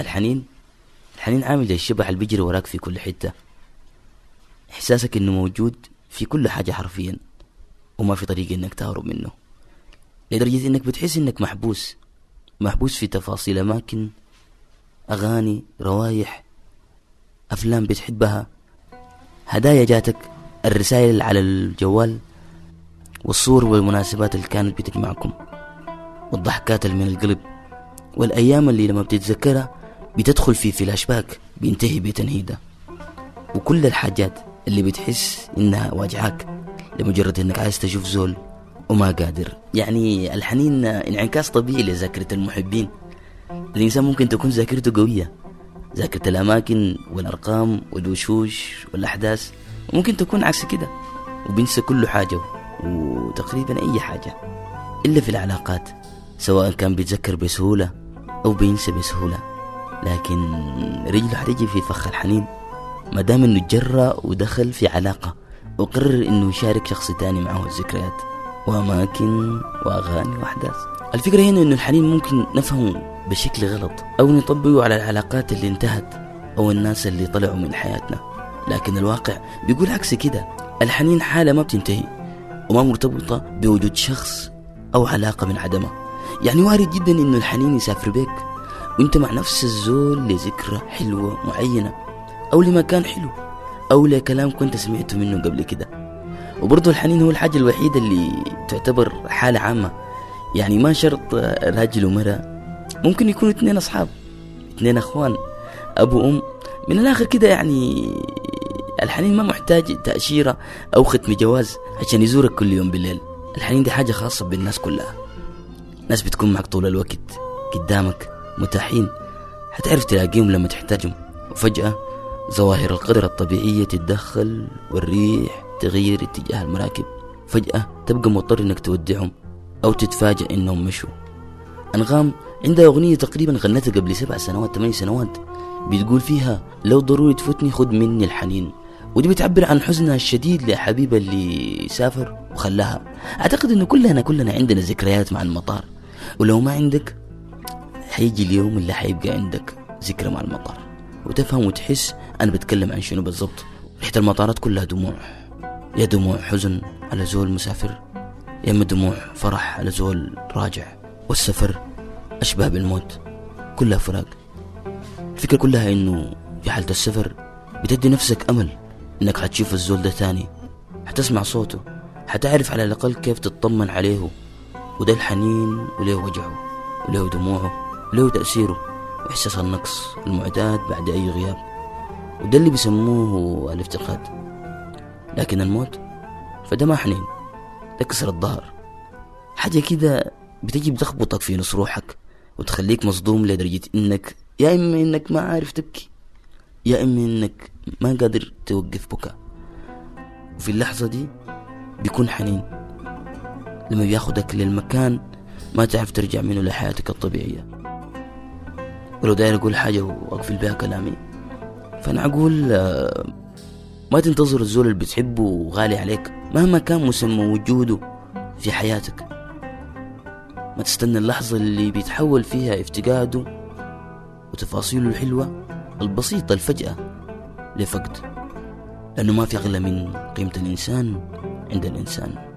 الحنين؟ الحنين عامل زي الشبح اللي بيجري وراك في كل حتة. إحساسك إنه موجود في كل حاجة حرفيا وما في طريقة إنك تهرب منه. لدرجة إنك بتحس إنك محبوس محبوس في تفاصيل أماكن أغاني روايح أفلام بتحبها. هدايا جاتك الرسائل على الجوال والصور والمناسبات اللي كانت بتجمعكم والضحكات اللي من القلب والأيام اللي لما بتتذكرها بتدخل في فلاش باك بينتهي بتنهيدة. وكل الحاجات اللي بتحس إنها واجعاك لمجرد إنك عايز تشوف زول وما قادر. يعني الحنين انعكاس طبيعي لذاكرة المحبين. الإنسان ممكن تكون ذاكرته قوية ذاكرة الأماكن والأرقام والوشوش والأحداث. ممكن تكون عكس كده وبينسى كل حاجة وتقريبا أي حاجة إلا في العلاقات سواء كان بيتذكر بسهولة أو بينسى بسهولة. لكن رجله حتيجي في فخ الحنين. ما دام إنه جرى ودخل في علاقة وقرر إنه يشارك شخص تاني معه الذكريات. وأماكن وأغاني وأحداث. الفكرة هنا إنه الحنين ممكن نفهمه بشكل غلط أو نطبقه على العلاقات اللي انتهت أو الناس اللي طلعوا من حياتنا. لكن الواقع بيقول عكس كده. الحنين حالة ما بتنتهي وما مرتبطة بوجود شخص أو علاقة من عدمها يعني وارد جدا إنه الحنين يسافر بيك. وانت مع نفس الزول لذكرى حلوة معينة أو لمكان حلو أو لكلام كنت سمعته منه قبل كده. وبرضه الحنين هو الحاجة الوحيدة اللي تعتبر حالة عامة. يعني ما شرط راجل ومرأة ممكن يكونوا اثنين أصحاب اثنين أخوان أبو أم من الآخر كده يعني الحنين ما محتاج تأشيرة أو ختم جواز عشان يزورك كل يوم بالليل. الحنين دي حاجة خاصة بالناس كلها. ناس بتكون معك طول الوقت قدامك. متاحين. حتعرف تلاقيهم لما تحتاجهم. وفجأة ظواهر القدر الطبيعية تتدخل والريح تغير اتجاه المراكب. فجأة تبقى مضطر إنك تودعهم أو تتفاجأ إنهم مشوا. أنغام عندها أغنية تقريبا غنتها قبل سبع سنوات ثمان سنوات. بتقول فيها لو ضروري تفوتني خد مني الحنين. ودي بتعبر عن حزنها الشديد لحبيبها اللي سافر وخلاها. أعتقد انه كلنا كلنا عندنا ذكريات مع المطار. ولو ما عندك حيجي اليوم اللي حيبقى عندك ذكرى مع المطار. وتفهم وتحس أنا بتكلم عن شنو بالضبط. ريحة المطارات كلها دموع. يا دموع حزن على زول مسافر يا اما دموع فرح على زول راجع. والسفر أشبه بالموت. كلها فراق. الفكرة كلها إنه في حالة السفر بتدي نفسك أمل إنك حتشوف الزول ده تاني. حتسمع صوته. حتعرف على الأقل كيف تطمن عليه. وده الحنين وله وجعه. وله دموعه. وله تأثيره وإحساس النقص المعتاد بعد أي غياب. وده اللي بيسموه الافتقاد. لكن الموت فده ما حنين ده كسر الظهر. حاجة كده بتجي بتخبطك في نص روحك وتخليك مصدوم لدرجة إنك يا إما إنك ما عارف تبكي يا إما إنك ما قادر توقف بكاء. وفي اللحظة دي بيكون حنين. لما بياخدك للمكان ما تعرف ترجع منه لحياتك الطبيعية. ولو داير أقول حاجة وأقفل بها كلامي. فأنا أقول آه، ما تنتظر الزول اللي بتحبه وغالي عليك مهما كان مسمى وجوده في حياتك. ما تستنى اللحظة اللي بيتحول فيها افتقاده وتفاصيله الحلوة البسيطة الفجأة لفقد. لأنه ما في أغلى من قيمة الإنسان عند الإنسان.